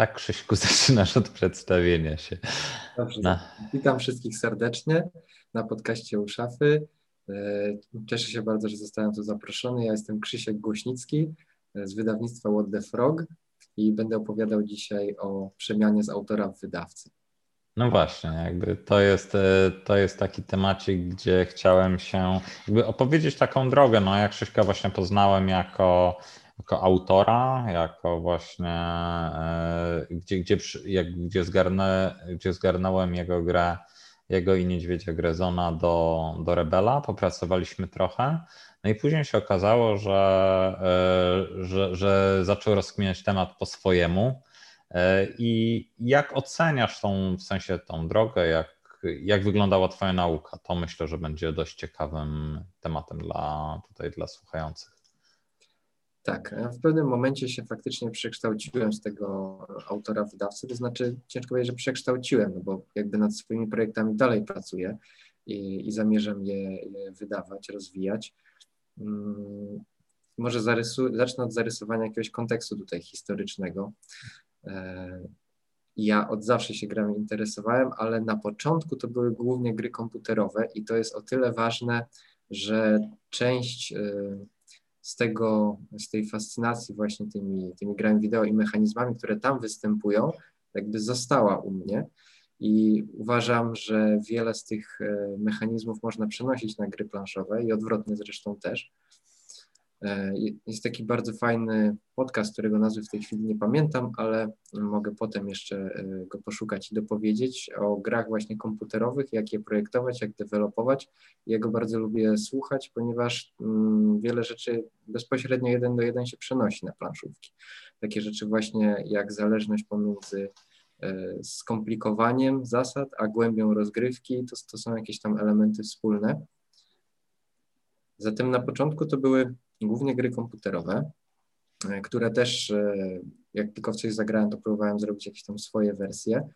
Tak, Krzyśku, zaczynasz od przedstawienia się. Dobrze. Witam wszystkich serdecznie na podcaście u szafy. E, cieszę się bardzo, że zostałem tu zaproszony. Ja jestem Krzysiek Głośnicki e, z wydawnictwa What the Frog i będę opowiadał dzisiaj o przemianie z autora w wydawcy. No właśnie, jakby to jest, e, to jest taki temacik, gdzie chciałem się jakby opowiedzieć taką drogę. No, jak Krzyśka właśnie poznałem jako jako autora, jako właśnie, e, gdzie, gdzie, jak, gdzie, zgarnę, gdzie zgarnąłem jego grę, jego i Niedźwiedzia Grezona do, do Rebela, popracowaliśmy trochę. No i później się okazało, że, e, że, że zaczął rozkminiać temat po swojemu. E, I jak oceniasz tą, w sensie tą drogę, jak, jak wyglądała Twoja nauka? To myślę, że będzie dość ciekawym tematem dla, tutaj dla słuchających. Tak, w pewnym momencie się faktycznie przekształciłem z tego autora wydawcy, to znaczy ciężko powiedzieć, że przekształciłem, no bo jakby nad swoimi projektami dalej pracuję i, i zamierzam je, je, wydawać, rozwijać. Hmm, może zarysu, zacznę od zarysowania jakiegoś kontekstu tutaj historycznego. E, ja od zawsze się grami interesowałem, ale na początku to były głównie gry komputerowe i to jest o tyle ważne, że część y, z tego, z tej fascynacji właśnie tymi, tymi grami wideo i mechanizmami, które tam występują, jakby została u mnie. I uważam, że wiele z tych e, mechanizmów można przenosić na gry planszowe i odwrotnie zresztą też. E, jest taki bardzo fajny podcast, którego nazwy w tej chwili nie pamiętam, ale mogę potem jeszcze e, go poszukać i dopowiedzieć o grach właśnie komputerowych, jak je projektować, jak dewelopować. Ja go bardzo lubię słuchać, ponieważ mm, wiele rzeczy bezpośrednio jeden do jeden się przenosi na planszówki. Takie rzeczy właśnie jak zależność pomiędzy e, skomplikowaniem zasad, a głębią rozgrywki, to, to są jakieś tam elementy wspólne. Zatem na początku to były głównie gry komputerowe, e, które też, e, jak tylko w coś zagrałem, to próbowałem zrobić jakieś tam swoje wersje.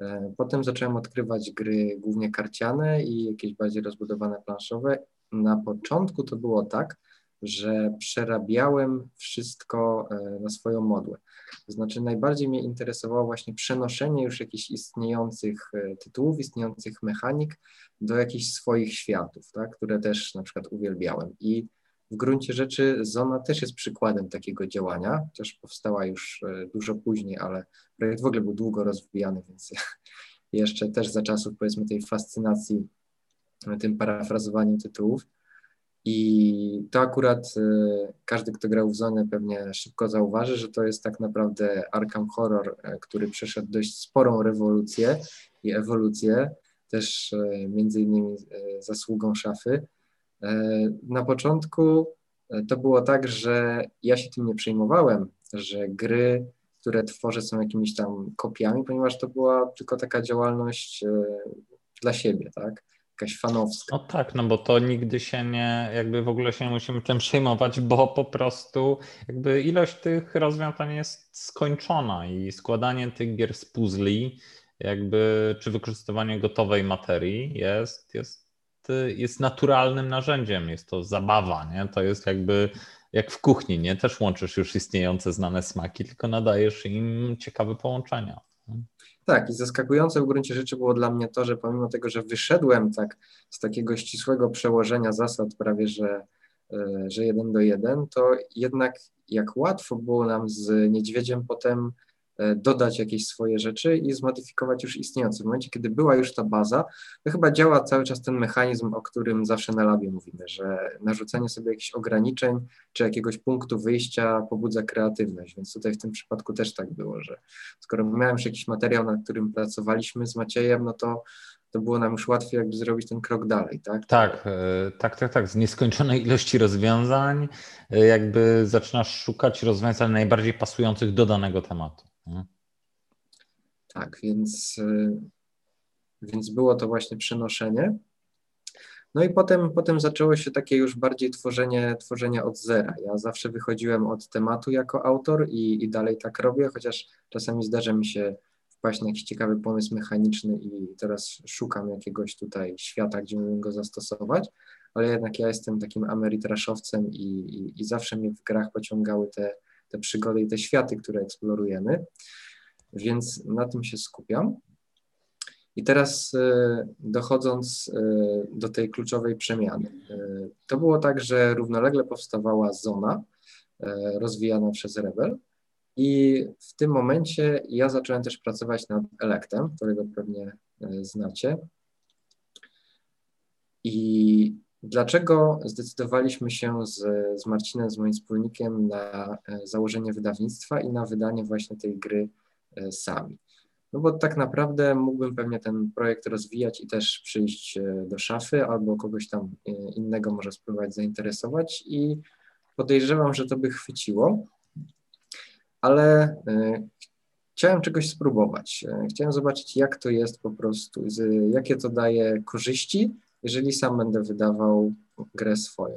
E, potem zacząłem odkrywać gry głównie karciane i jakieś bardziej rozbudowane planszowe. Na początku to było tak, że przerabiałem wszystko na swoją modłę. To znaczy najbardziej mnie interesowało właśnie przenoszenie już jakichś istniejących tytułów, istniejących mechanik do jakichś swoich światów, tak, które też na przykład uwielbiałem. I w gruncie rzeczy Zona też jest przykładem takiego działania, chociaż powstała już e, dużo później, ale projekt w ogóle był długo rozwijany, więc jeszcze też za czasów powiedzmy tej fascynacji tym parafrazowaniem tytułów. I to akurat e, każdy, kto grał w Zonę pewnie szybko zauważy, że to jest tak naprawdę Arkham Horror, e, który przeszedł dość sporą rewolucję i ewolucję, też między innymi zasługą szafy E, na początku e, to było tak, że ja się tym nie przejmowałem, że gry, które tworzę są jakimiś tam kopiami, ponieważ to była tylko taka działalność e, dla siebie, tak? Jakaś fanowska. No tak, no bo to nigdy się nie, jakby w ogóle się nie musimy tym przejmować, bo po prostu jakby ilość tych rozwiązań jest skończona i składanie tych gier z puzli, jakby czy wykorzystywanie gotowej materii jest, jest jest naturalnym narzędziem, jest to zabawa, nie? To jest jakby jak w kuchni, nie? Też łączysz już istniejące znane smaki, tylko nadajesz im ciekawe połączenia. Tak, i zaskakujące w gruncie rzeczy było dla mnie to, że pomimo tego, że wyszedłem tak z takiego ścisłego przełożenia zasad prawie, że, e, że jeden do jeden, to jednak jak łatwo było nam z niedźwiedziem potem dodać jakieś swoje rzeczy i zmodyfikować już istniejące. W momencie, kiedy była już ta baza, to chyba działa cały czas ten mechanizm, o którym zawsze na labie mówimy, że narzucenie sobie jakichś ograniczeń czy jakiegoś punktu wyjścia pobudza kreatywność, więc tutaj w tym przypadku też tak było, że skoro miałem już jakiś materiał, nad którym pracowaliśmy z Maciejem, no to to było nam już łatwiej jakby zrobić ten krok dalej, tak? Tak, e, tak, tak, tak. Z nieskończonej ilości rozwiązań e, jakby zaczynasz szukać rozwiązań najbardziej pasujących do danego tematu. Mhm. Tak, więc, y, więc było to właśnie przenoszenie. No i potem, potem zaczęło się takie już bardziej tworzenie, tworzenie od zera. Ja zawsze wychodziłem od tematu jako autor i, i dalej tak robię, chociaż czasami zdarza mi się wpaść na jakiś ciekawy pomysł mechaniczny i teraz szukam jakiegoś tutaj świata, gdzie mógłbym go zastosować, ale jednak ja jestem takim amerytraszowcem i, i, i zawsze mnie w grach pociągały te, te przygody i te światy, które eksplorujemy. więc na tym się skupiam. I teraz dochodząc do tej kluczowej przemiany. To było tak, że równolegle powstawała zona rozwijana przez Rebel i w tym momencie ja zacząłem też pracować nad Electem, którego pewnie znacie. I dlaczego zdecydowaliśmy się z, z Marcinem, z moim wspólnikiem, na e, założenie wydawnictwa i na wydanie właśnie tej gry e, sami? No bo tak naprawdę mógłbym pewnie ten projekt rozwijać i też przyjść e, do szafy albo kogoś tam innego może spróbować zainteresować i podejrzewam, że to by chwyciło, ale chciałem czegoś spróbować. Chciałem zobaczyć, jak to jest po prostu, jakie to daje korzyści, jeżeli sam będę wydawał grę swoją.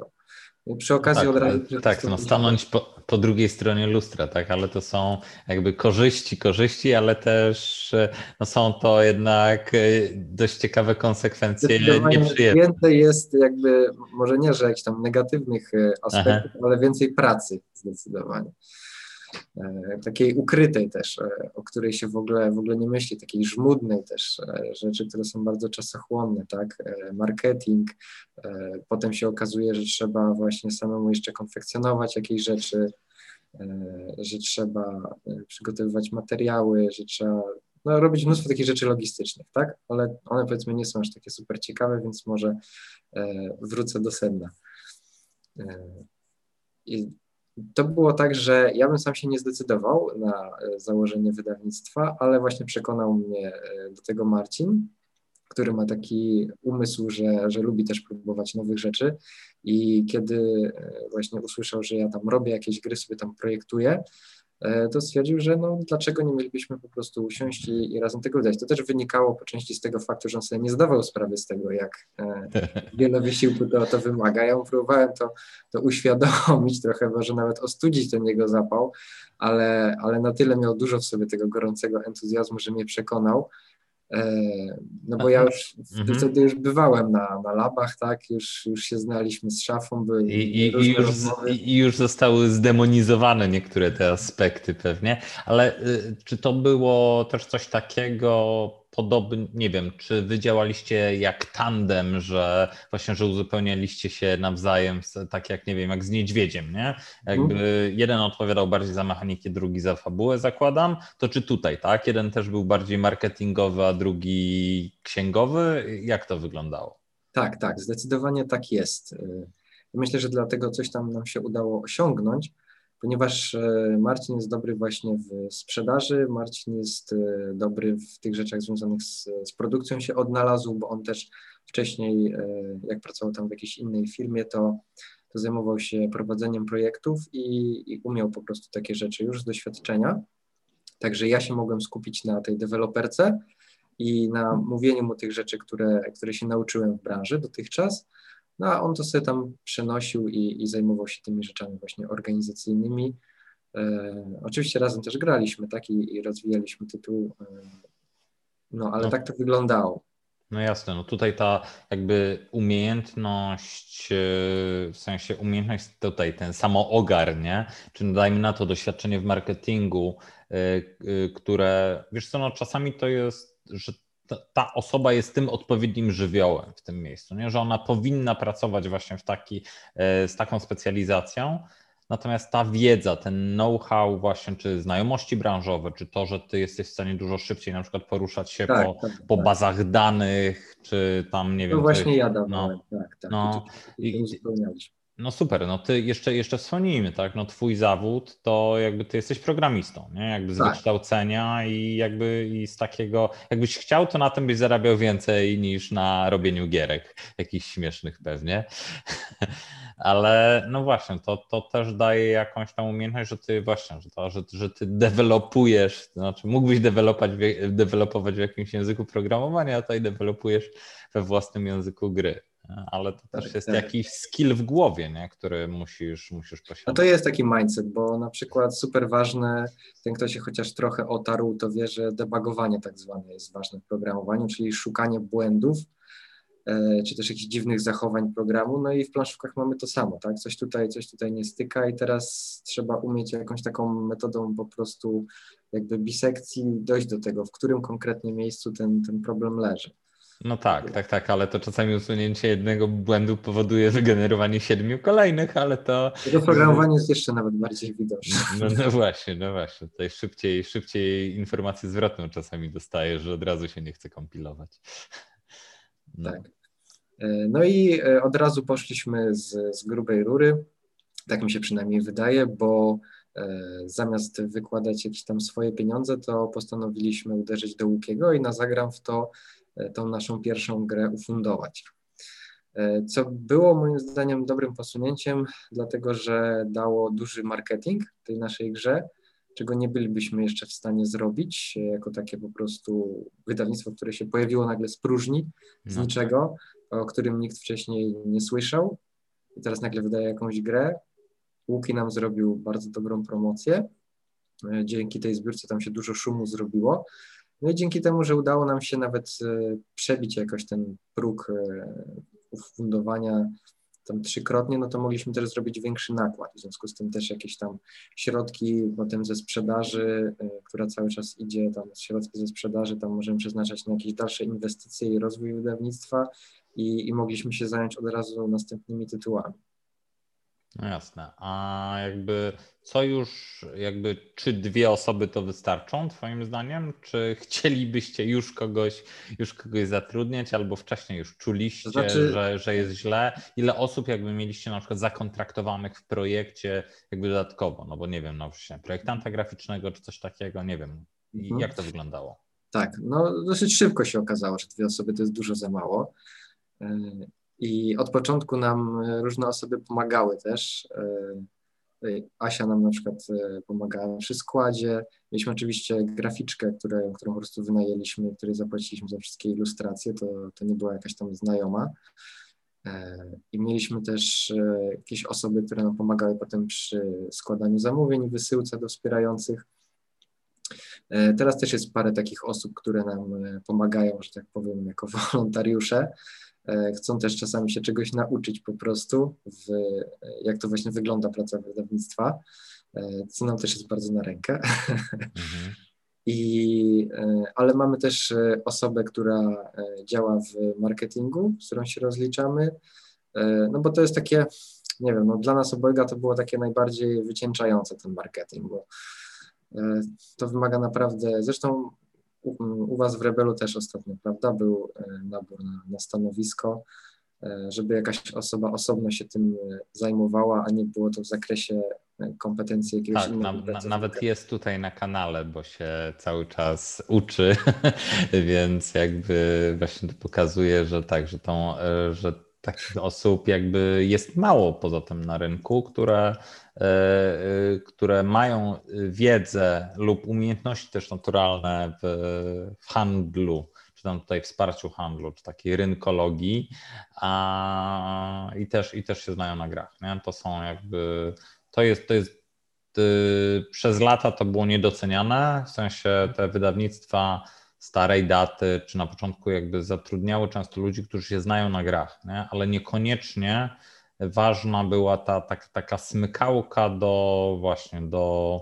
I przy okazji tak, od razu. Tak, no stanąć po, po, drugiej stronie lustra, tak, ale to są jakby korzyści, korzyści, ale też no są to jednak e, dość ciekawe konsekwencje nieprzyjemne. Więcej jest jakby, może nie, że jakichś tam negatywnych e, aspektów, Aha. ale więcej pracy zdecydowanie. E, takiej ukrytej też, e, o której się w ogóle, w ogóle nie myśli, takiej żmudnej też, e, rzeczy, które są bardzo czasochłonne, tak, marketing, potem się okazuje, że trzeba właśnie samemu jeszcze konfekcjonować jakieś rzeczy, że trzeba przygotowywać materiały, że trzeba no, robić mnóstwo takich rzeczy logistycznych, tak, ale one powiedzmy nie są aż takie super ciekawe, więc może wrócę do sedna. I to było tak, że ja bym sam się nie zdecydował na e, założenie wydawnictwa, ale właśnie przekonał mnie e, do tego Marcin, który ma taki umysł, że, że lubi też próbować nowych rzeczy. I kiedy e, właśnie usłyszał, że ja tam robię jakieś gry, sobie tam projektuję, to stwierdził, że no dlaczego nie mielibyśmy po prostu usiąść i, i razem tego wydać. To też wynikało po części z tego faktu, że on sobie nie zdawał sprawy z tego, jak e, wiele wysiłku to, to wymaga. Ja mu próbowałem to, to uświadomić trochę, może nawet ostudzić ten jego zapał, ale, ale na tyle miał dużo w sobie tego gorącego entuzjazmu, że mnie przekonał, E, no bo ja już mhm. wtedy już bywałem na, na labach, tak, już, już się znaliśmy z szafą. Były I, i, i, już, I już zostały zdemonizowane niektóre te aspekty pewnie, ale y, czy to było też coś takiego podobnie, nie wiem, czy wy działaliście jak tandem, że właśnie, że uzupełnialiście się nawzajem, tak jak, nie wiem, jak z niedźwiedziem, nie? Jakby mhm. jeden odpowiadał bardziej za mechanikę, drugi za fabułę, zakładam. To czy tutaj, tak? Jeden też był bardziej marketingowy, a drugi księgowy? Jak to wyglądało? Tak, tak, zdecydowanie tak jest. Myślę, że dlatego coś tam nam się udało osiągnąć, ponieważ e, Marcin jest dobry właśnie w sprzedaży, Marcin jest e, dobry w tych rzeczach związanych z, z produkcją się odnalazł, bo on też wcześniej, e, jak pracował tam w jakiejś innej firmie, to, to zajmował się prowadzeniem projektów i, i umiał po prostu takie rzeczy już z doświadczenia. Także ja się mogłem skupić na tej deweloperce i na mówieniu mu tych rzeczy, które, które się nauczyłem w branży dotychczas, no a on to sobie tam przenosił i, i zajmował się tymi rzeczami właśnie organizacyjnymi. E, oczywiście razem też graliśmy, tak, i, i rozwijaliśmy tytuł, e, no ale no. tak to wyglądało. No jasne, no tutaj ta jakby umiejętność, e, w sensie umiejętność tutaj, ten samoogar, nie? Czy dajmy na to doświadczenie w marketingu, e, które, wiesz co, no czasami to jest, że ta osoba jest tym odpowiednim żywiołem w tym miejscu, nie? że ona powinna pracować właśnie w taki, e, z taką specjalizacją. Natomiast ta wiedza, ten know-how właśnie, czy znajomości branżowe, czy to, że ty jesteś w stanie dużo szybciej na przykład poruszać się tak, po, tak, po tak. bazach danych, czy tam nie wiem. No właśnie ja dawałem, no, tak, tak. No, i, no super, no ty jeszcze, jeszcze wspomnijmy, tak, no twój zawód to jakby ty jesteś programistą, nie, jakby z tak. wykształcenia i jakby i z takiego, jakbyś chciał, to na tym byś zarabiał więcej niż na robieniu gierek, jakichś śmiesznych pewnie, ale no właśnie, to, to też daje jakąś tam umiejętność, że ty właśnie, że, to, że, że ty dewelopujesz, to znaczy mógłbyś dewelopować, dewelopować w jakimś języku programowania, a tutaj dewelopujesz we własnym języku gry ale to też tak, jest tak. jakiś skill w głowie, nie? który musisz, musisz posiadać. No to jest taki mindset, bo na przykład super ważne, ten kto się chociaż trochę otarł, to wie, że debugowanie tak zwane jest ważne w programowaniu, czyli szukanie błędów e, czy też jakichś dziwnych zachowań programu. No i w planszówkach mamy to samo, tak? Coś tutaj, coś tutaj nie styka i teraz trzeba umieć jakąś taką metodą po prostu jakby bisekcji dojść do tego, w którym konkretnie miejscu ten, ten problem leży. No tak, tak, tak, ale to czasami usunięcie jednego błędu powoduje wygenerowanie siedmiu kolejnych, ale to. To programowanie jest jeszcze nawet bardziej widoczne. No, no właśnie, no właśnie. Tutaj szybciej, szybciej informację zwrotną czasami dostaję, że od razu się nie chce kompilować. No. Tak. E, no i e, od razu poszliśmy z, z grubej rury. Tak mi się przynajmniej wydaje, bo e, zamiast wykładać jakieś tam swoje pieniądze, to postanowiliśmy uderzyć do Łukiego i na zagram w to tą naszą pierwszą grę ufundować. E, co było moim zdaniem dobrym posunięciem, dlatego że dało duży marketing tej naszej grze, czego nie bylibyśmy jeszcze w stanie zrobić, e, jako takie po prostu wydawnictwo, które się pojawiło nagle z próżni, z no. niczego, o którym nikt wcześniej nie słyszał i teraz nagle wydaje jakąś grę. Łuki nam zrobił bardzo dobrą promocję. Dzięki tej zbiórce tam się dużo szumu zrobiło. No i dzięki temu, że udało nam się nawet e, przebić jakoś ten próg e, fundowania tam trzykrotnie, no to mogliśmy też zrobić większy nakład. W związku z tym też jakieś tam środki potem ze sprzedaży, e, która cały czas idzie, tam środki ze sprzedaży, tam możemy przeznaczać na jakieś dalsze inwestycje i rozwój wydawnictwa i, i mogliśmy się zająć od razu następnymi tytułami. No jasne. A jakby co już, jakby, czy dwie osoby to wystarczą, Twoim zdaniem? Czy chcielibyście już kogoś, już kogoś zatrudniać, albo wcześniej już czuliście, znaczy... że, że jest źle? Ile osób jakby mieliście na przykład zakontraktowanych w projekcie, jakby dodatkowo? No bo nie wiem, no właśnie, projektanta graficznego czy coś takiego, nie wiem. Mhm. Jak to wyglądało? Tak, no dosyć szybko się okazało, że dwie osoby to jest dużo za mało. E, i od początku nam e, różne osoby pomagały też. E, Asia nam na przykład e, pomagała przy składzie. Mieliśmy oczywiście graficzkę, które, którą po prostu wynajęliśmy, której zapłaciliśmy za wszystkie ilustracje. To, to nie była jakaś tam znajoma. I mieliśmy też jakieś osoby, które nam pomagały potem przy składaniu zamówień, wysyłce do wspierających. Teraz też jest parę takich osób, które nam pomagają, że tak powiem, jako wolontariusze. E, chcą też czasami się czegoś nauczyć po prostu, w, jak to właśnie wygląda praca wydawnictwa, e, co nam też jest bardzo na rękę. Mhm. I, e, ale mamy też osobę, która działa w marketingu, z którą się rozliczamy, no bo to jest takie, nie wiem, no dla nas obojga to było takie najbardziej wycieńczające ten marketing, bo to wymaga naprawdę, zresztą u, Was w Rebelu też ostatnio, prawda, był e, nabór na, na stanowisko, e, żeby jakaś osoba osobno się tym e, zajmowała, a nie było to w zakresie kompetencji jakiegoś tak, innego. Na, nawet jest tutaj na kanale, bo się cały czas uczy, więc jakby właśnie to pokazuje, że tak, że, tą, że takich osób jakby jest mało poza tym na rynku, które, e, e, które mają wiedzę lub umiejętności też naturalne w, w handlu, czy tam tutaj wsparciu handlu, czy takiej rynkologii a, i, też, i też się znają na grach. Nie? To są jakby, to jest, to jest y, przez lata to było niedoceniane, w sensie te wydawnictwa starej daty, czy na początku jakby zatrudniały często ludzi, którzy się znają na grach, nie? ale niekoniecznie ważna była ta, ta taka smykałka do właśnie do,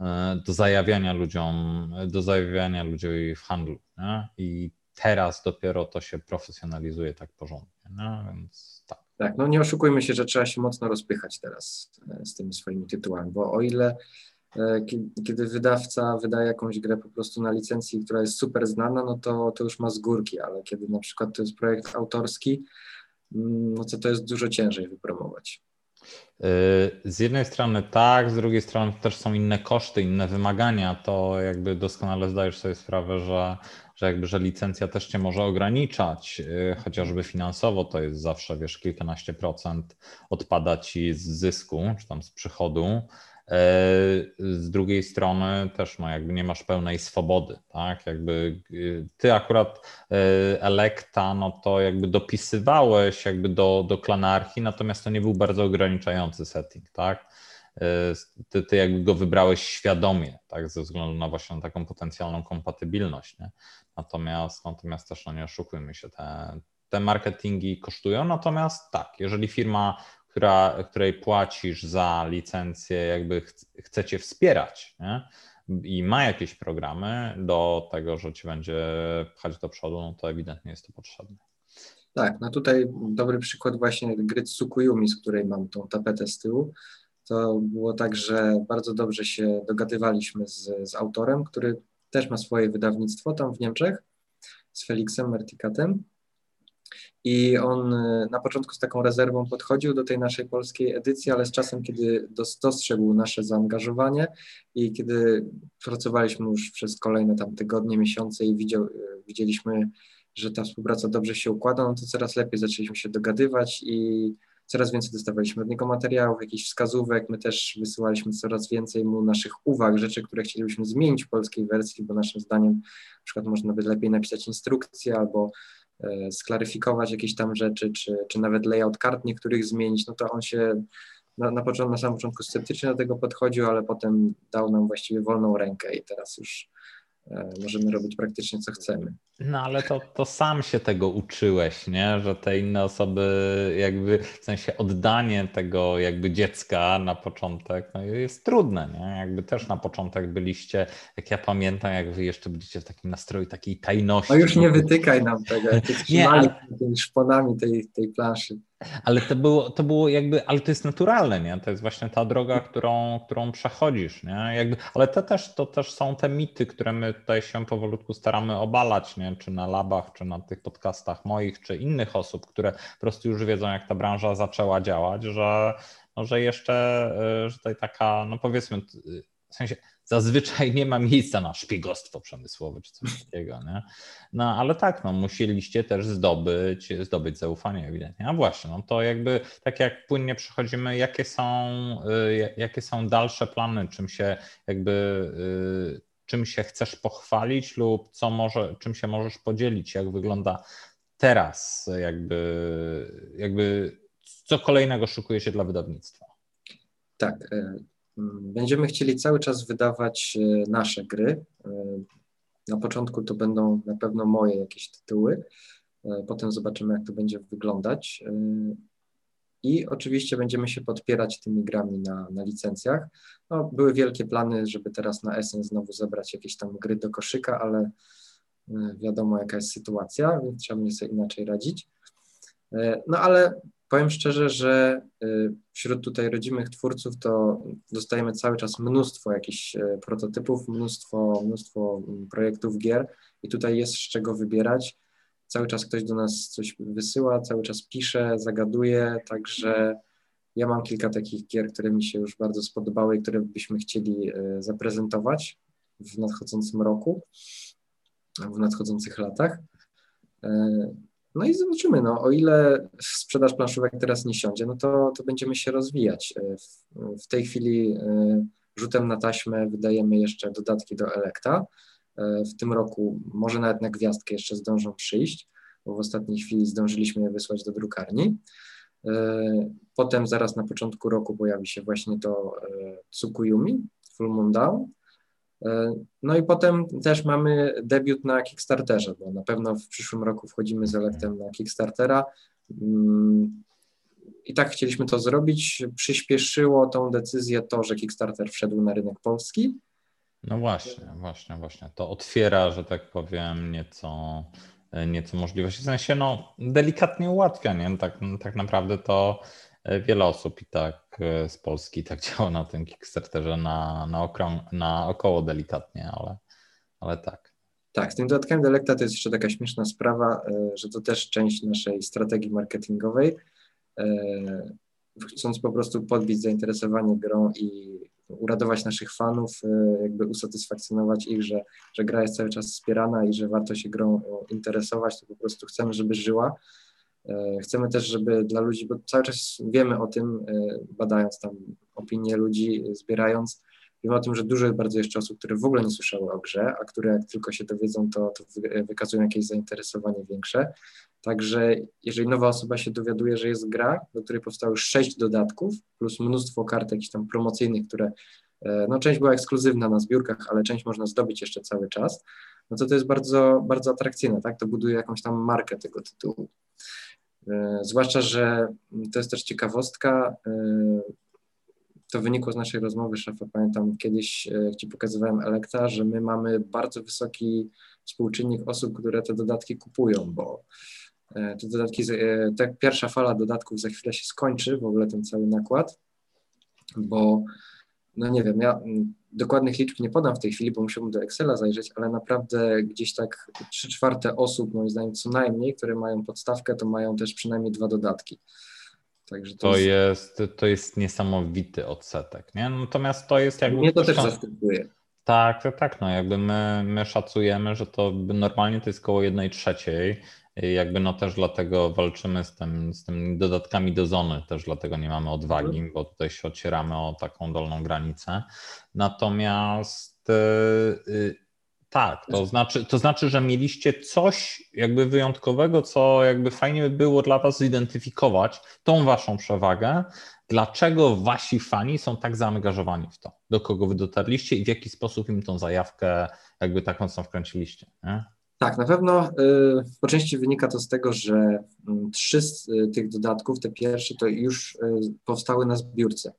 e, do zajawiania ludziom, do zajawiania ludzi w handlu. Nie? I teraz dopiero to się profesjonalizuje tak porządnie. Nie? Więc tak. Tak, no nie oszukujmy się, że trzeba się mocno rozpychać teraz e, z tymi swoimi tytułami, bo o ile kiedy wydawca wydaje jakąś grę po prostu na licencji, która jest super znana, no to, to już ma z górki, ale kiedy na przykład to jest projekt autorski, mm, no to to jest dużo ciężej wypromować. E, z jednej strony tak, z drugiej strony też są inne koszty, inne wymagania. To jakby doskonale zdajesz sobie sprawę, że, że jakby, że licencja też cię może ograniczać, e, chociażby finansowo to jest zawsze, wiesz, kilkanaście procent odpada ci z zysku, czy tam z przychodu. Z drugiej strony też no, jakby nie masz pełnej swobody, tak? Jakby y, ty akurat e, Elekta, no to jakby dopisywałeś jakby do, do klanarchii, natomiast to nie był bardzo ograniczający setting, tak? E, ty, ty jakby go wybrałeś świadomie, tak? Ze względu na właśnie taką potencjalną kompatybilność, nie? Natomiast, natomiast też no nie oszukujmy się, te, te marketingi kosztują, natomiast tak, jeżeli firma, która, której płacisz za licencję, jakby ch chcecie wspierać nie? i ma jakieś programy do tego, że ci będzie pchać do przodu, no to ewidentnie jest to potrzebne. Tak, no tutaj dobry przykład właśnie gry Tsukuyumi, z której mam tą tapetę z tyłu. To było tak, że bardzo dobrze się dogadywaliśmy z, z autorem, który też ma swoje wydawnictwo tam w Niemczech, z Felixem Mertikatem. I on e, na początku z taką rezerwą podchodził do tej naszej polskiej edycji, ale z czasem, kiedy dostrzegł nasze zaangażowanie i kiedy pracowaliśmy już przez kolejne tam tygodnie, miesiące i widział, e, widzieliśmy, że ta współpraca dobrze się układa, no to coraz lepiej zaczęliśmy się dogadywać i coraz więcej dostawaliśmy od niego materiałów, jakichś wskazówek. My też wysyłaliśmy coraz więcej mu naszych uwag, rzeczy, które chcielibyśmy zmienić w polskiej wersji, bo naszym zdaniem na przykład można by lepiej napisać instrukcję albo sklaryfikować jakieś tam rzeczy, czy, czy nawet layout kart niektórych zmienić, no to on się na, na, początku, na samym początku sceptycznie do tego podchodził, ale potem dał nam właściwie wolną rękę i teraz już E, możemy robić praktycznie co chcemy. No ale to, to sam się tego uczyłeś, nie? Że te inne osoby jakby w sensie oddanie tego jakby dziecka na początek no jest trudne, nie? Jakby też na początek byliście, jak ja pamiętam, jak wy jeszcze byliście w takim nastroju takiej tajności. No już nie wytykaj nam tego, jak nie, ale... tymi szponami tej, tej planszy. Ale to było, to było jakby, ale to jest naturalne, nie? To jest właśnie ta droga, którą, którą przechodzisz, nie? Jakby, ale to też, to też są te mity, które my tutaj się powolutku staramy obalać, nie? Czy na labach, czy na tych podcastach moich, czy innych osób, które po prostu już wiedzą, jak ta branża zaczęła działać, że, no, że jeszcze, y, że tutaj taka, no powiedzmy, w sensie zazwyczaj nie ma miejsca na szpiegostwo przemysłowe czy coś takiego, nie? No ale tak, no musieliście też zdobyć, zdobyć zaufanie ewidentnie. A właśnie, no to jakby tak jak płynnie przechodzimy, jakie są, y, jakie są dalsze plany, czym się jakby y, czym się chcesz pochwalić lub co może, czym się możesz podzielić, jak wygląda teraz, jakby, jakby co kolejnego szukuje się dla wydawnictwa? Tak, Mm, będziemy chcieli cały czas wydawać e, nasze gry. E, na początku to będą na pewno moje jakieś tytuły, e, potem zobaczymy, jak to będzie wyglądać. I oczywiście będziemy się podpierać tymi grami na, na licencjach. No, były wielkie plany, żeby teraz na Essen znowu zebrać jakieś tam gry do koszyka, ale wiadomo, jaka jest sytuacja, więc trzeba będzie sobie inaczej radzić. No ale powiem szczerze, że y, wśród tutaj rodzimych twórców to dostajemy cały czas mnóstwo jakichś y, prototypów, mnóstwo, mnóstwo mm, projektów gier i tutaj jest z czego wybierać. Cały czas ktoś do nas coś wysyła, cały czas pisze, zagaduje, także ja mam kilka takich gier, które mi się już bardzo spodobały i które byśmy chcieli y, zaprezentować w nadchodzącym roku, w nadchodzących latach. No i zobaczymy, no, o ile sprzedaż planszówek teraz nie siądzie, no to, to będziemy się rozwijać. E, w, w tej chwili e, rzutem na taśmę wydajemy jeszcze dodatki do Elekta. E, w tym roku może nawet na gwiazdkę jeszcze zdążą przyjść, bo w ostatniej chwili zdążyliśmy je wysłać do drukarni. Potem zaraz na początku roku pojawi się właśnie to Tsukuyumi, Full Moon Down. E, no i potem też mamy debiut na Kickstarterze, bo na pewno w przyszłym roku wchodzimy z elektem na Kickstartera. Mm, I tak chcieliśmy to zrobić. Przyspieszyło tą decyzję to, że Kickstarter wszedł na rynek polski. No właśnie, właśnie, właśnie. To otwiera, że tak powiem, nieco, nieco możliwości. W sensie, no, delikatnie ułatwia, nie? Tak, tak naprawdę to E, wiele osób i tak e, z Polski tak działa na tym Kickstarterze na, na, na około delikatnie, ale, ale tak. Tak, z tym dodatkami Delekta to jest jeszcze taka śmieszna sprawa, e, że to też część naszej strategii marketingowej. Chcąc po prostu podbić zainteresowanie grą i uradować naszych fanów, jakby usatysfakcjonować ich, że, że gra jest cały czas wspierana i że warto się grą interesować, to po prostu chcemy, żeby żyła E, chcemy też, żeby dla ludzi, bo cały czas wiemy o tym, e, badając tam opinie ludzi, zbierając, wiemy o tym, że dużo jest bardzo jeszcze osób, które w ogóle nie słyszały o grze, a które jak tylko się dowiedzą, to, to wykazują jakieś zainteresowanie większe. Także jeżeli nowa osoba się dowiaduje, że jest gra, do której powstało sześć dodatków, plus mnóstwo kart jakichś tam promocyjnych, które no część była ekskluzywna na zbiórkach, ale część można zdobyć jeszcze cały czas, no to to jest bardzo, bardzo atrakcyjne, tak? To buduje jakąś tam markę tego tytułu. Zwłaszcza, że to jest też ciekawostka, to wynikło z naszej rozmowy, szefa. Pamiętam kiedyś Ci pokazywałem Elekta, że my mamy bardzo wysoki współczynnik osób, które te dodatki kupują, bo e, te dodatki, e, ta pierwsza fala dodatków za chwilę się skończy, w ogóle ten cały nakład, bo no nie wiem, ja dokładnych liczb nie podam w tej chwili, bo musiałbym do Excela zajrzeć, ale naprawdę gdzieś tak trzy czwarte osób, moim zdaniem co najmniej, które mają podstawkę, to mają też przynajmniej dwa dodatki. Także to, to jest... jest... to jest niesamowity odsetek, nie? Natomiast to jest jakby... Mnie to też zaskakuje. Tak, tak, tak. No jakby my, my szacujemy, że to normalnie to jest około jednej trzeciej. Jakby no też dlatego walczymy z tym, z tym dodatkami do zony, też dlatego nie mamy odwagi, bo tutaj się ocieramy o taką dolną granicę. Natomiast yy, tak, to znaczy, to znaczy, że mieliście coś jakby wyjątkowego, co jakby fajnie by było dla Was zidentyfikować, tą Waszą przewagę, dlaczego wasi fani są tak zaangażowani w to? Do kogo wy dotarliście i w jaki sposób im tą zajawkę jakby tak mocno wkręciliście? Nie? Tak, na pewno y, po części wynika to z tego, że mm, trzy z y, tych dodatków, te pierwsze, to już y, powstały na zbiórce.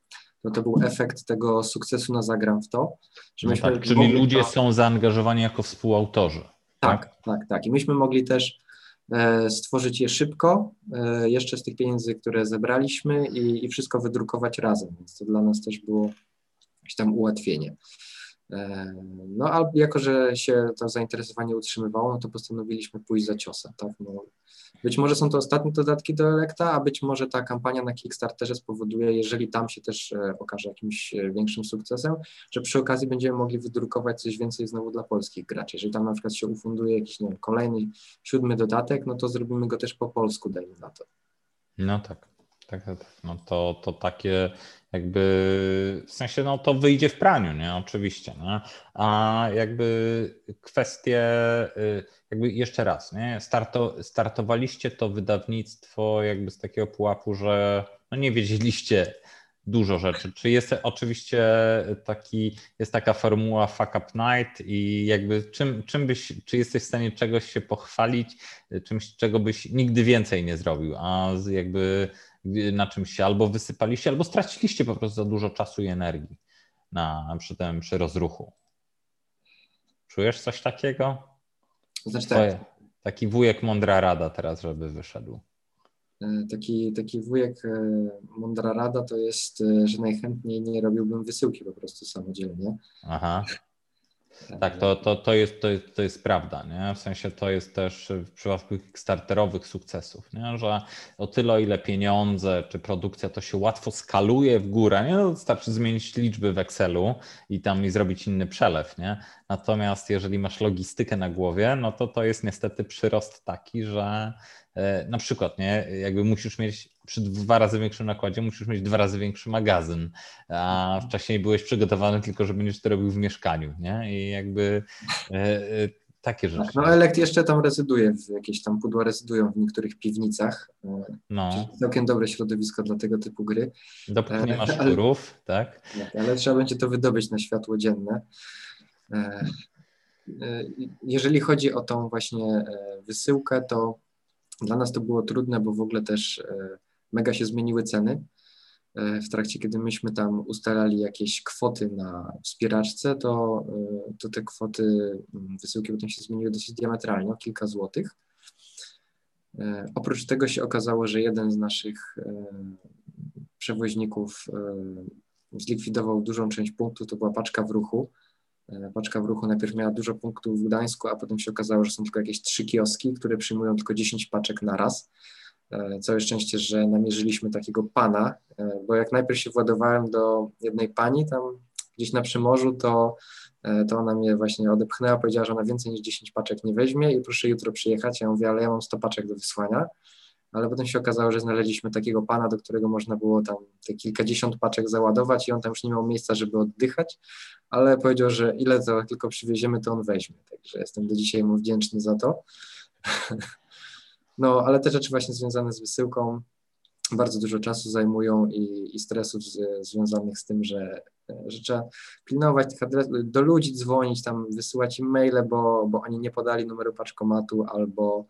No to był efekt tego sukcesu na Zagram w to. Że no tak, czyli ludzie są zaangażowani jako współautorzy. Tak, tak, tak, tak. I myśmy mogli też E, stworzyć je szybko, e, jeszcze z tych pieniędzy, które zebraliśmy i, i wszystko wydrukować razem, więc to dla nas też było jakieś tam ułatwienie. E, no, a jako, że się to zainteresowanie utrzymywało, no to postanowiliśmy pójść za ciosem, tak? No, być może są to ostatnie dodatki do Elekta, a być może ta kampania na Kickstarterze spowoduje, jeżeli tam się też okaże jakimś większym sukcesem, że przy okazji będziemy mogli wydrukować coś więcej znowu dla polskich graczy. Jeżeli tam na przykład się ufunduje jakiś, nie wiem, kolejny, siódmy dodatek, no to zrobimy go też po polsku, dajmy na to. No tak. Tak, tak, no to, to takie jakby, w sensie no to wyjdzie w praniu, nie, oczywiście, nie? a jakby kwestie, y, jakby jeszcze raz, nie, Starto, startowaliście to wydawnictwo jakby z takiego pułapu, że no nie wiedzieliście dużo rzeczy. Czy jest oczywiście taki, jest taka formuła fuck up night i jakby czym, czym byś, czy jesteś w stanie czegoś się pochwalić, czymś, czego byś nigdy więcej nie zrobił, a jakby na czymś się albo wysypaliście, albo straciliście po prostu za dużo czasu i energii na, przy tym, przy rozruchu. Czujesz coś takiego? Znaczy tak. Taki wujek mądra rada teraz, żeby wyszedł. E, taki, taki wujek e, mądra rada to jest, e, że najchętniej nie robiłbym wysyłki po prostu samodzielnie. Aha. Tak, to, to, to, jest, to, jest, to jest prawda, nie? W sensie to jest też w przypadku starterowych sukcesów, nie? że o tyle, o ile pieniądze czy produkcja to się łatwo skaluje w górę, nie? No, wystarczy zmienić liczby w Excelu i tam i zrobić inny przelew, nie? Natomiast jeżeli masz logistykę na głowie, no to to jest niestety przyrost taki, że E, na przykład, nie, jakby musisz mieć przy dwa razy większym nakładzie, musisz mieć dwa razy większy magazyn, a wcześniej byłeś przygotowany tylko, że będziesz to robił w mieszkaniu, nie? I jakby e, e, takie rzeczy. no elekt jeszcze tam rezyduje, w jakieś tam pudła rezydują w niektórych piwnicach. No. Całkiem dobre środowisko dla tego typu gry. Dopóki nie masz szczurów, tak? tak? Ale trzeba będzie to wydobyć na światło dzienne. Jeżeli chodzi o tą właśnie wysyłkę, to dla nas to było trudne, bo w ogóle też e, mega się zmieniły ceny. E, w trakcie, kiedy myśmy tam ustalali jakieś kwoty na wspieraczce, to, e, to te kwoty mm, wysyłki potem się zmieniły dosyć diametralnie, o kilka złotych. Oprócz tego się okazało, że jeden z naszych przewoźników zlikwidował dużą część punktów, to była paczka w ruchu, E, paczka w ruchu najpierw miała dużo punktów w Gdańsku, a potem się okazało, że są tylko jakieś trzy kioski, które przyjmują tylko 10 paczek na raz. E, całe szczęście, że namierzyliśmy takiego pana, e, bo jak najpierw się władowałem do jednej pani tam gdzieś na Przymorzu, to, to ona mnie właśnie odepchnęła, powiedziała, że ona więcej niż 10 paczek nie weźmie i proszę jutro przyjechać. Ja mówię, ale ja mam 100 paczek do wysłania ale potem się okazało, że znaleźliśmy takiego pana, do którego można było tam te kilkadziesiąt paczek załadować i on tam już nie miał miejsca, żeby oddychać, ale powiedział, że ile to tylko przywieziemy, to on weźmie. Także jestem do dzisiaj mu wdzięczny za to. No, ale te rzeczy właśnie związane z wysyłką, bardzo dużo czasu zajmują i, i stresów z, związanych z tym, że, że trzeba pilnować tych adresów, do ludzi dzwonić, tam wysyłać im maile, bo, bo oni nie podali numeru paczkomatu albo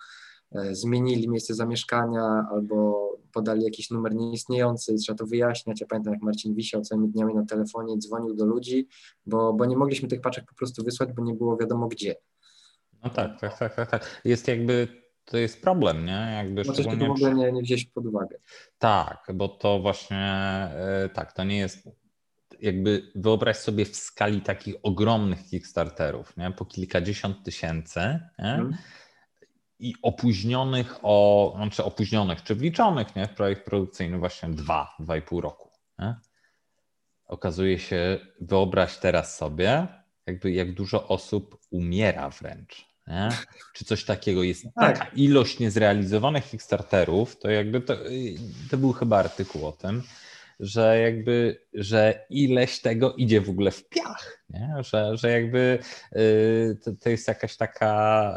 e, zmienili miejsce zamieszkania, albo podali jakiś numer nieistniejący i trzeba to wyjaśniać. Ja pamiętam, jak Marcin wisiał całymi dniami na telefonie, dzwonił do ludzi, bo, bo nie mogliśmy tych paczek po prostu wysłać, bo nie było wiadomo gdzie. No tak, tak, tak, tak. tak. Jest jakby to jest problem, nie? Jakby Możesz szczególnie... w ogóle nie, nie wziąć pod uwagę. Tak, bo to właśnie e, tak, to nie jest jakby wyobraź sobie w skali takich ogromnych Kickstarterów, nie? po kilkadziesiąt tysięcy? Hmm. i opóźnionych o, znaczy opóźnionych, czy wliczonych nie? w projekt produkcyjny właśnie dwa, dwa i pół roku. Nie? Okazuje się, wyobraź teraz sobie, jakby jak dużo osób umiera wręcz nie? czy coś takiego jest tak. taka ilość niezrealizowanych Kickstarterów, to jakby to, to był chyba artykuł o tym, że jakby, że ileś tego idzie w ogóle w piach, nie? Że, że jakby y, to, to jest jakaś taka,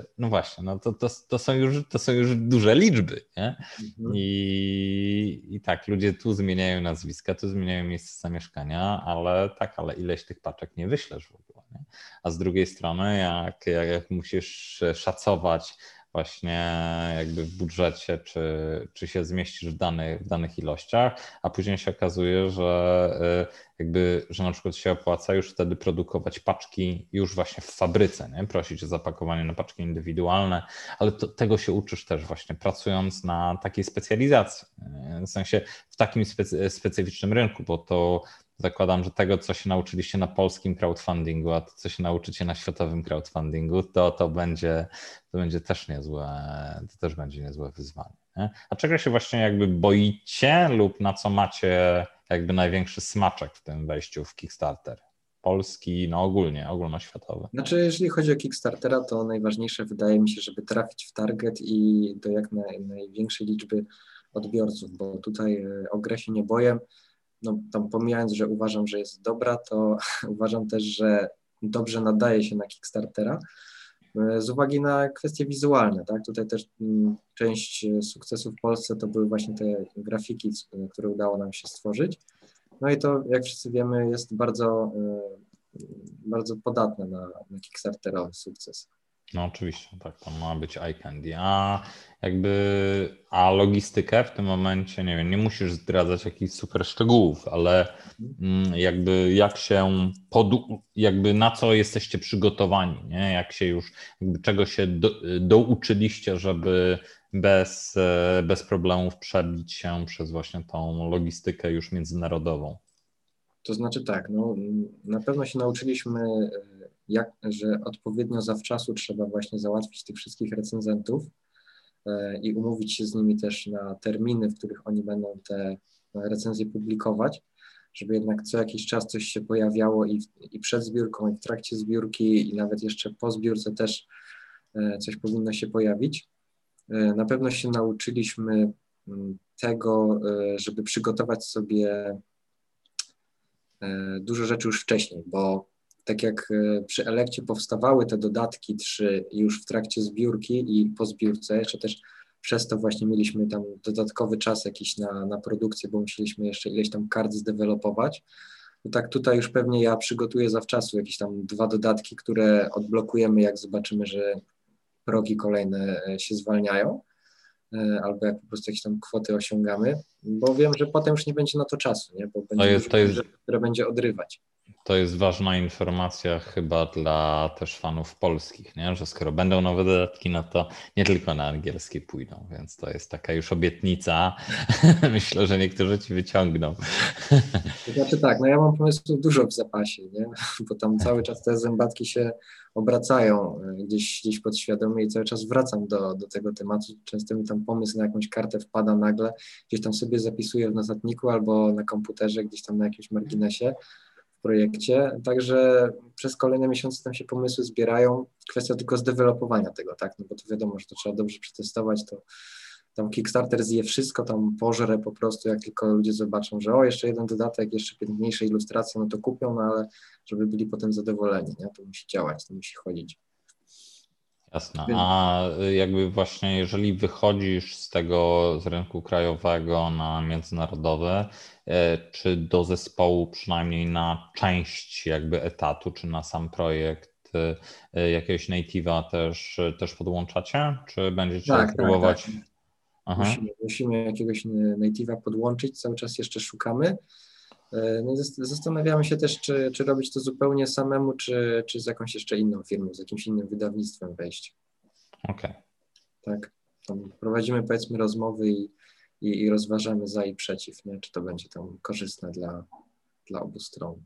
y, no właśnie, no to, to, to, są już, to są już duże liczby, nie? Mhm. I, I tak, ludzie tu zmieniają nazwiska, tu zmieniają miejsce zamieszkania, ale tak, ale ileś tych paczek nie wyślesz w ogóle? A z drugiej strony, jak, jak musisz szacować właśnie jakby w budżecie, czy, czy się zmieścisz w, dany, w danych ilościach, a później się okazuje, że y, jakby, że na przykład się opłaca już wtedy produkować paczki już właśnie w fabryce, nie? prosić o zapakowanie na paczki indywidualne, ale to, tego się uczysz też właśnie pracując na takiej specjalizacji, w sensie w takim specy, specyficznym rynku, bo to zakładam, że tego, co się nauczyliście na polskim crowdfundingu, a to, co się nauczycie na światowym crowdfundingu, to, to, będzie, to będzie też niezłe, to też będzie niezłe wyzwanie. Nie? A czego się właśnie jakby boicie lub na co macie jakby największy smaczek w tym wejściu w Kickstarter? Polski, no ogólnie, ogólnoświatowy. Znaczy, jeżeli chodzi o Kickstartera, to najważniejsze wydaje mi się, żeby trafić w target i do jak naj, największej liczby odbiorców, bo tutaj e, o grę się nie boję no tam pomijając, że uważam, że jest dobra, to uważam też, że dobrze nadaje się na Kickstartera e, z uwagi na kwestie wizualne, tak? Tutaj też mm, część sukcesu w Polsce to były właśnie te grafiki, które udało nam się stworzyć. No i to, jak wszyscy wiemy, jest bardzo, e, bardzo podatne na, na Kickstarterowy sukces. No oczywiście, tak, to ma być eye candy. A jakby, a logistykę w tym momencie, nie wiem, nie musisz zdradzać jakichś super szczegółów, ale mm, jakby jak się, pod, jakby na co jesteście przygotowani, nie? Jak się już, czego się do, douczyliście, żeby bez, e, bez problemów przebić się przez właśnie tą logistykę już międzynarodową. To znaczy tak, no, na pewno się nauczyliśmy e, jak, że odpowiednio zawczasu trzeba właśnie załatwić tych wszystkich recenzentów e, i umówić się z nimi też na terminy, w których oni będą te recenzje publikować, żeby jednak co jakiś czas coś się pojawiało i, i przed zbiórką, i w trakcie zbiórki, i nawet jeszcze po zbiórce też e, coś powinno się pojawić. E, na pewno się nauczyliśmy mm, tego, żeby przygotować sobie dużo rzeczy już wcześniej, bo tak jak e, przy Elekcie powstawały te dodatki trzy już w trakcie zbiórki i po zbiórce, jeszcze też przez to właśnie mieliśmy tam dodatkowy czas jakiś na, na produkcję, bo musieliśmy jeszcze ileś tam kart zdevelopować. No tak tutaj już pewnie ja przygotuję zawczasu jakieś tam dwa dodatki, które odblokujemy, jak zobaczymy, że progi kolejne e, się zwalniają, e, albo jak po prostu jakieś tam kwoty osiągamy, bo wiem, że potem już nie będzie na to czasu, nie? bo będzie to jest, to jest... które będzie odrywać to jest ważna informacja chyba dla też fanów polskich, nie? że skoro będą nowe dodatki, no to nie tylko na angielski pójdą, więc to jest taka już obietnica. Myślę, że niektórzy ci wyciągną. Znaczy tak, no ja mam pomysłów dużo w zapasie, nie? bo tam cały czas te zębatki się obracają e, gdzieś, gdzieś podświadomie i cały czas wracam do, do tego tematu. Często mi tam pomysł na jakąś kartę wpada nagle, gdzieś tam sobie zapisuję w notatniku albo na komputerze, gdzieś tam na jakimś marginesie projekcie, także przez kolejne miesiące tam się pomysły zbierają. Kwestia tylko zdevelopowania tego, tak, no bo to wiadomo, że to trzeba dobrze przetestować, to tam Kickstarter zje wszystko, tam pożre po prostu, jak tylko ludzie zobaczą, że o, jeszcze jeden dodatek, jeszcze piękniejsze ilustracje, no to kupią, no ale żeby byli potem zadowoleni, nie? to musi działać, to musi chodzić. Jasne. A jakby właśnie jeżeli wychodzisz z tego, z rynku krajowego na międzynarodowy, e, czy do zespołu przynajmniej na część jakby etatu, czy na sam projekt e, jakiegoś native'a też, też podłączacie? Czy będziecie tak, tak próbować? Tak, tak. Musimy, musimy jakiegoś native'a podłączyć, cały czas jeszcze szukamy. E, no zastanawiamy się też, czy, czy robić to zupełnie samemu, czy, czy z jakąś jeszcze inną firmą, z jakimś innym wydawnictwem wejść. Okej. Okay. Tak. Tam prowadzimy powiedzmy rozmowy i, i, i, rozważamy za i przeciw, nie? czy to będzie tam korzystne dla, dla obu stron.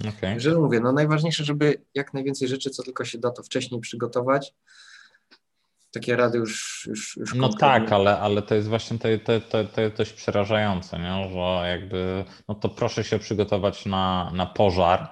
Okay. Także mówię, no najważniejsze, żeby jak najwięcej rzeczy, co tylko się da, to wcześniej przygotować, takie rady już. już, już no tak, ale, ale to jest właśnie to, to, to, to jest dość przerażające, nie? że jakby, no to proszę się przygotować na, na pożar,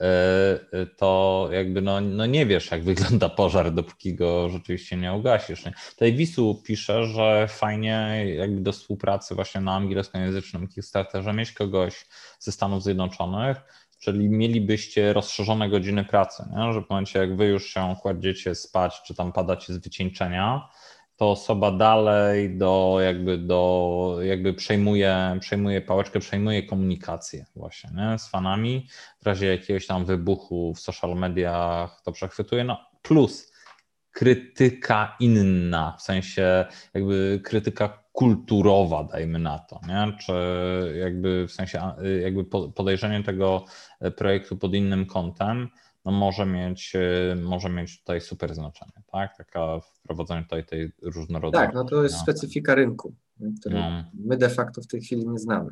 y, y, to jakby no, no nie wiesz, jak wygląda pożar, dopóki go rzeczywiście nie ugasisz. Nie? Tutaj Wisu pisze, że fajnie jakby do współpracy właśnie na angielskojęzycznym Kickstarterze mieć kogoś ze Stanów Zjednoczonych, czyli mielibyście rozszerzone godziny pracy, nie? że w momencie jak wy już się kładziecie spać, czy tam padacie z wycieńczenia, to osoba dalej do jakby do jakby przejmuje, przejmuje pałeczkę, przejmuje komunikację właśnie nie? z fanami. W razie jakiegoś tam wybuchu w social mediach to przechwytuje. No plus krytyka inna, w sensie jakby krytyka kulturowa, dajmy na to, nie? czy jakby w sensie jakby podejrzenie tego projektu pod innym kątem, no może mieć, może mieć tutaj super znaczenie, tak? Taka wprowadzenie tutaj tej różnorodności. Tak, no to jest no. specyfika rynku, której no. my de facto w tej chwili nie znamy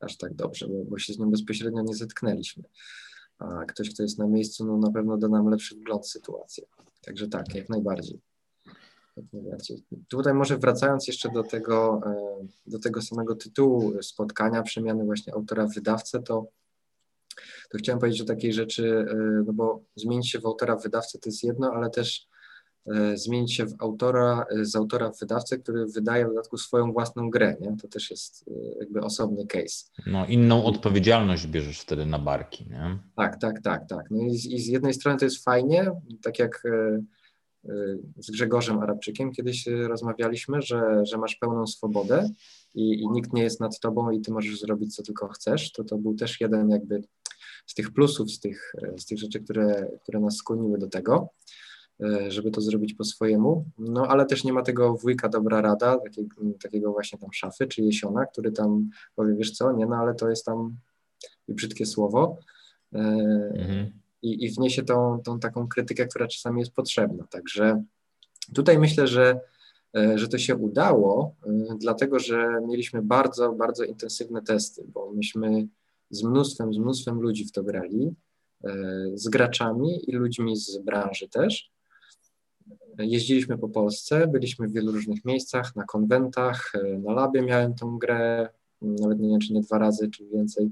aż tak dobrze, bo, bo się z nią bezpośrednio nie zetknęliśmy. A ktoś, kto jest na miejscu, no na pewno da nam lepszy wgląd w sytuację. Także tak, jak najbardziej. Tutaj może wracając jeszcze do tego, e, do tego samego tytułu spotkania, przemiany właśnie autora w wydawcę, to, to chciałem powiedzieć o takiej rzeczy, e, no bo zmienić się w autora w wydawcę to jest jedno, ale też zmienić się w autora, z autora w wydawcę, który wydaje w dodatku swoją własną grę, nie? To też jest jakby osobny case. No inną odpowiedzialność bierzesz wtedy na barki, nie? Tak, tak, tak, tak. No i z, i z jednej strony to jest fajnie, tak jak z Grzegorzem Arabczykiem kiedyś rozmawialiśmy, że, że masz pełną swobodę i, i, nikt nie jest nad tobą i ty możesz zrobić co tylko chcesz, to to był też jeden jakby z tych plusów, z tych, z tych rzeczy, które, które nas skłoniły do tego, żeby to zrobić po swojemu, no ale też nie ma tego wujka dobra rada, takiego, takiego właśnie tam szafy czy jesiona, który tam powie, wiesz co, nie, no ale to jest tam brzydkie słowo, y, mhm i, i wniesie tą, tą taką krytykę, która czasami jest potrzebna. Także tutaj myślę, że, e, że to się udało, e, dlatego że mieliśmy bardzo, bardzo intensywne testy, bo myśmy z mnóstwem, z mnóstwem ludzi w to grali, e, z graczami i ludźmi z branży też. Jeździliśmy po Polsce, byliśmy w wielu różnych miejscach, na konwentach, na labie miałem tą grę, nawet nie wiem, czy nie dwa razy, czy więcej.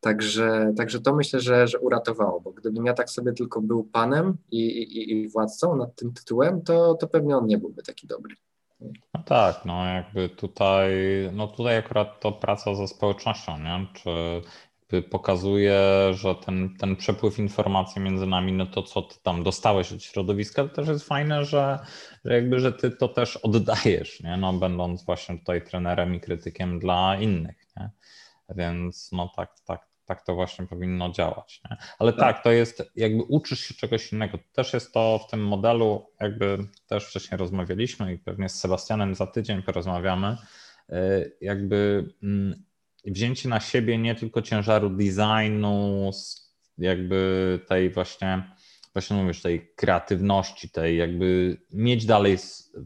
Także, także to myślę, że, że uratowało, bo gdybym ja tak sobie tylko był panem i, i, i władcą nad tym tytułem, to, to pewnie on nie byłby taki dobry. No tak, no jakby tutaj, no tutaj akurat to praca ze społecznością, nie? Czy pokazuje, że ten, ten przepływ informacji między nami, no to co ty tam dostałeś od środowiska, to też jest fajne, że, że jakby, że ty to też oddajesz, nie? No będąc właśnie tutaj trenerem i krytykiem dla innych, nie? Więc no tak, tak, tak to właśnie powinno działać. Nie? Ale tak. tak. to jest, jakby uczysz się czegoś innego. Też jest to w tym modelu, jakby też wcześniej rozmawialiśmy i pewnie z Sebastianem za tydzień porozmawiamy, y, jakby mm, wzięcie na siebie nie tylko ciężaru designu, jakby tej właśnie, właśnie mówisz, tej kreatywności, tej jakby mieć dalej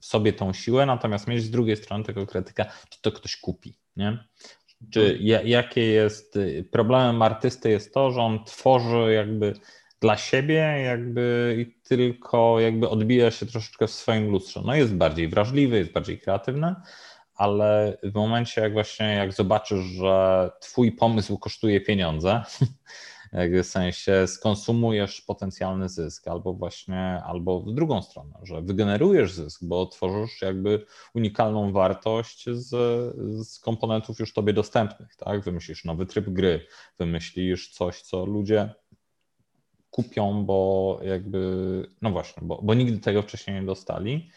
w sobie tą siłę, natomiast mieć z drugiej strony tego krytyka, czy to ktoś kupi, nie? Czy jakie jest problemem artysty jest to, że on tworzy jakby dla siebie, jakby i tylko jakby odbija się troszeczkę w swoim lustrze. No jest bardziej wrażliwy, jest bardziej kreatywny, ale w momencie jak właśnie jak zobaczysz, że twój pomysł kosztuje pieniądze, w sensie skonsumujesz potencjalny zysk, albo właśnie, albo w drugą stronę, że wygenerujesz zysk, bo tworzysz jakby unikalną wartość z, z komponentów już tobie dostępnych, tak? Wymyślisz nowy tryb gry, wymyślisz coś, co ludzie kupią, bo jakby, no właśnie, bo, bo nigdy tego wcześniej nie dostali,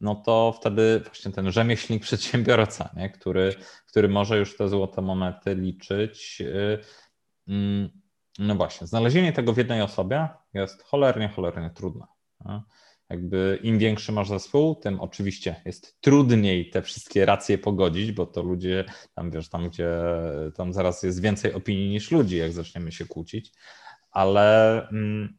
no to wtedy właśnie ten rzemieślnik, przedsiębiorca, nie? Który, który może już te złote monety liczyć. Y, mm, no właśnie, znalezienie tego w jednej osobie jest cholernie, cholernie trudne. Jakby im większy masz zespół, tym oczywiście jest trudniej te wszystkie racje pogodzić, bo to ludzie tam wiesz, tam gdzie tam zaraz jest więcej opinii niż ludzi, jak zaczniemy się kłócić, ale mm,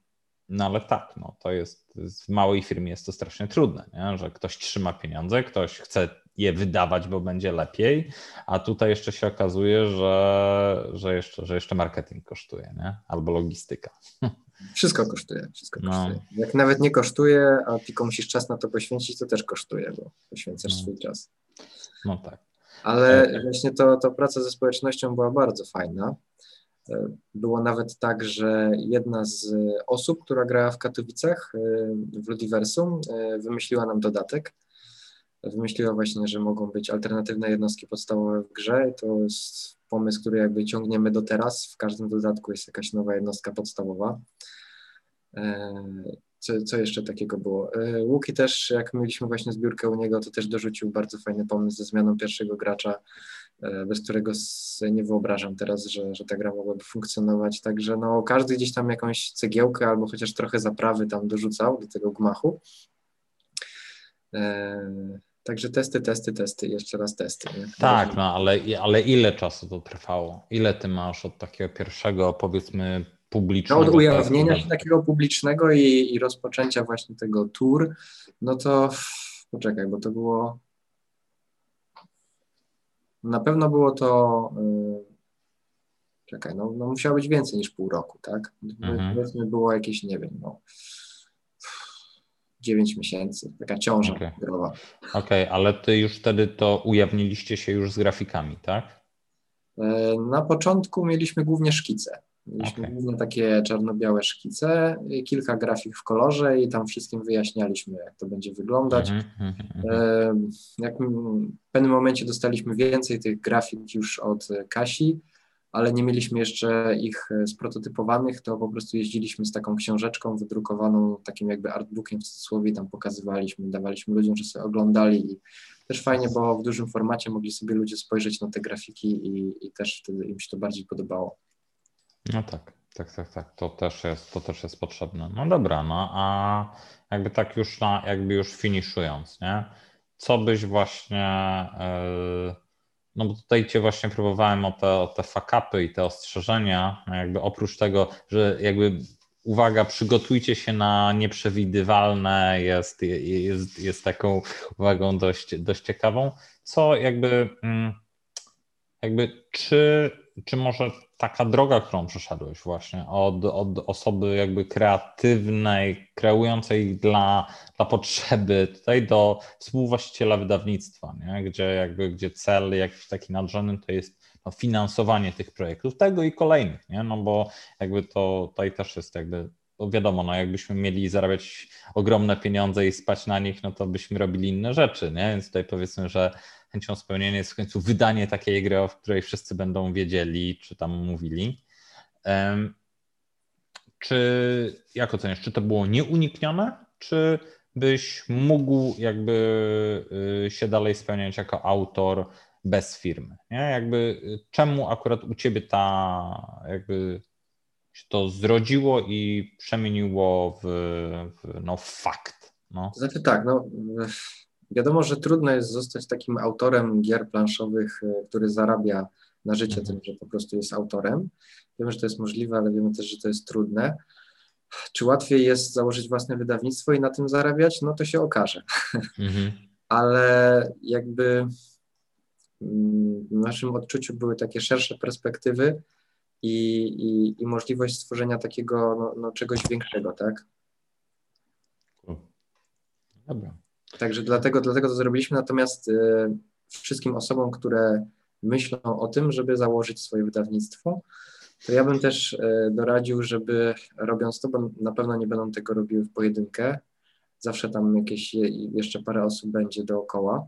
no ale tak, no to jest w małej firmie jest to strasznie trudne, nie? że ktoś trzyma pieniądze, ktoś chce je wydawać, bo będzie lepiej, a tutaj jeszcze się okazuje, że, że, jeszcze, że jeszcze marketing kosztuje, nie? albo logistyka. Wszystko kosztuje, wszystko no. kosztuje. Jak nawet nie kosztuje, a tylko musisz czas na to poświęcić, to też kosztuje, bo poświęcasz no. swój czas. No tak. Ale e, właśnie to, to praca ze społecznością była bardzo fajna. E, było nawet tak, że jedna z osób, która grała w Katowicach e, w Ludiversum, wymyśliła nam dodatek. Wymyśliła właśnie, że mogą być alternatywne jednostki podstawowe w grze. To jest pomysł, który jakby ciągniemy do teraz. W każdym dodatku jest jakaś nowa jednostka podstawowa. Co, co, jeszcze takiego było? Łuki też, jak mieliśmy właśnie zbiórkę u niego, to też dorzucił bardzo fajny pomysł ze zmianą pierwszego gracza E, bez którego nie wyobrażam teraz, że, że ta gra mogłaby funkcjonować. Także no, każdy gdzieś tam jakąś cegiełkę albo chociaż trochę zaprawy tam dorzucał do tego gmachu. E, także testy, testy, testy, jeszcze raz testy. Nie? Tak, no ale, ale ile czasu to trwało? Ile ty masz od takiego pierwszego, powiedzmy, publicznego? No, od ujawnienia się takiego publicznego i, i rozpoczęcia właśnie tego tour, no to poczekaj, bo to było na pewno było to, y, czekaj, no, no musiało być więcej niż pół roku, tak? Mhm. Powiedzmy było jakieś, nie wiem, no 9 miesięcy, taka ciąża okay. growa. Okej, okay, ale ty już wtedy to ujawniliście się już z grafikami, tak? E, na początku mieliśmy głównie szkice. Mieliśmy okay. głównie takie czarno-białe szkice, kilka grafik w kolorze i tam wszystkim wyjaśnialiśmy, jak to będzie wyglądać. Mm -hmm. Jak w pewnym momencie dostaliśmy więcej tych grafik już od Kasi, ale nie mieliśmy jeszcze ich sprototypowanych, to po prostu jeździliśmy z taką książeczką wydrukowaną, takim jakby artbookiem w cudzysłowie, tam pokazywaliśmy, dawaliśmy ludziom, że sobie oglądali i też fajnie, bo w dużym formacie mogli sobie ludzie spojrzeć na te grafiki i, i też wtedy im się to bardziej podobało. No tak, tak, tak, tak. To też jest, to też jest potrzebne. No dobra, no a jakby tak już na, jakby już finiszując, nie? Co byś właśnie, yy, no bo tutaj cię właśnie próbowałem o te, o te fakapy i te ostrzeżenia, no jakby oprócz tego, że jakby uwaga, przygotujcie się na nieprzewidywalne, jest, jest, jest taką uwagą dość, dość ciekawą. Co jakby, mm, jakby czy, czy może taka droga, którą przeszedłeś właśnie od, od osoby jakby kreatywnej, kreującej dla, dla potrzeby tutaj do współwłaściciela wydawnictwa, nie? Gdzie, jakby, gdzie cel jakiś taki nadrzędny to jest no, finansowanie tych projektów, tego i kolejnych, nie? no bo jakby to tutaj też jest jakby bo wiadomo, no jakbyśmy mieli zarabiać ogromne pieniądze i spać na nich, no to byśmy robili inne rzeczy, nie? Więc tutaj powiedzmy, że chęcią spełnienia jest w końcu wydanie takiej gry, o której wszyscy będą wiedzieli, czy tam mówili. Czy, jak oceniasz, czy to było nieuniknione, czy byś mógł jakby y, się dalej spełniać jako autor bez firmy? Nie? Jakby y, czemu akurat u ciebie ta jakby się to zrodziło i przemieniło w, w no, fakt? No. Znaczy tak, no Wiadomo, że trudno jest zostać takim autorem gier planszowych, e, który zarabia na życie mhm. tym, że po prostu jest autorem. Wiemy, że to jest możliwe, ale wiemy też, że to jest trudne. Czy łatwiej jest założyć własne wydawnictwo i na tym zarabiać? No to się okaże. Mhm. ale jakby mm, w naszym odczuciu były takie szersze perspektywy i, i, i możliwość stworzenia takiego no, no czegoś większego, tak? Dobra. Także dlatego, dlatego to zrobiliśmy. Natomiast y, wszystkim osobom, które myślą o tym, żeby założyć swoje wydawnictwo, to ja bym też y, doradził, żeby robiąc to, bo na pewno nie będą tego robiły w pojedynkę, zawsze tam jakieś jeszcze parę osób będzie dookoła,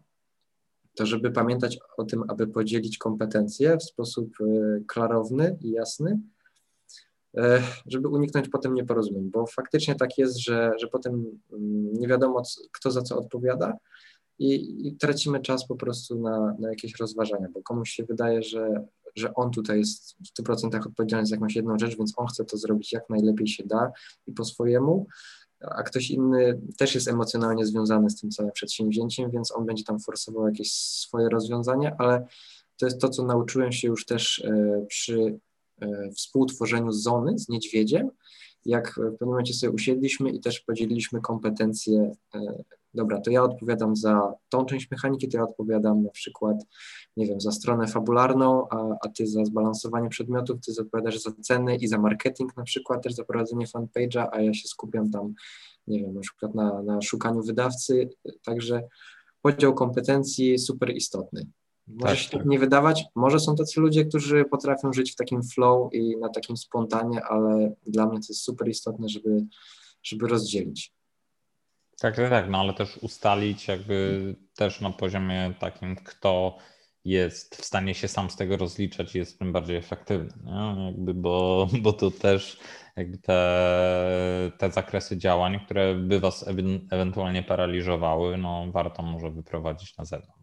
to żeby pamiętać o tym, aby podzielić kompetencje w sposób y, klarowny i jasny, żeby uniknąć potem nieporozumień, bo faktycznie tak jest, że, że potem mm, nie wiadomo, kto za co odpowiada i, i tracimy czas po prostu na, na jakieś rozważania, bo komuś się wydaje, że, że on tutaj jest w 100% odpowiedzialny za jakąś jedną rzecz, więc on chce to zrobić jak najlepiej się da i po swojemu, a ktoś inny też jest emocjonalnie związany z tym całym przedsięwzięciem, więc on będzie tam forsował jakieś swoje rozwiązania, ale to jest to, co nauczyłem się już też e, przy e, współtworzeniu zony z niedźwiedziem, jak w pewnym momencie sobie usiedliśmy i też podzieliliśmy kompetencje e, dobra, to ja odpowiadam za tą część mechaniki, to ja odpowiadam na przykład, nie wiem, za stronę fabularną, a, a ty za zbalansowanie przedmiotów, ty odpowiadasz za ceny i za marketing na przykład, też za prowadzenie fanpage'a, a ja się skupiam tam, nie wiem, na przykład na, na szukaniu wydawcy, także podział kompetencji super istotny. Może tak, się tak nie wydawać, może są tacy ludzie, którzy potrafią żyć w takim flow i na takim spontanie, ale dla mnie to jest super istotne, żeby, żeby rozdzielić. Tak, tak, tak, no ale też ustalić jakby też na poziomie takim, kto jest w stanie się sam z tego rozliczać i jest tym bardziej efektywny, nie? Jakby, bo, bo to też jakby te, te zakresy działań, które by was ewentualnie paraliżowały, no warto może wyprowadzić na zewnątrz.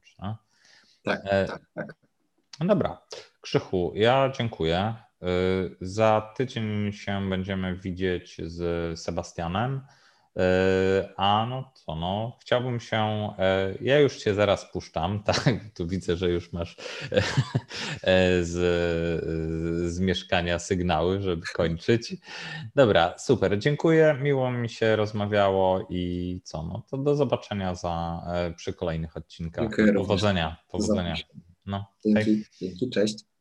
Tak, e, tak, tak. No dobra. Krzychu, ja dziękuję. E, za tydzień się będziemy widzieć z Sebastianem. E, a no co, no, chciałbym się. E, ja już cię zaraz puszczam, tak? Tu widzę, że już masz e, z, z mieszkania sygnały, żeby kończyć. Dobra, super, dziękuję. Miło mi się rozmawiało i co, no to do zobaczenia za, przy kolejnych odcinkach. Dziękuję powodzenia. Powodzenia. No, dzięki, dzięki, cześć.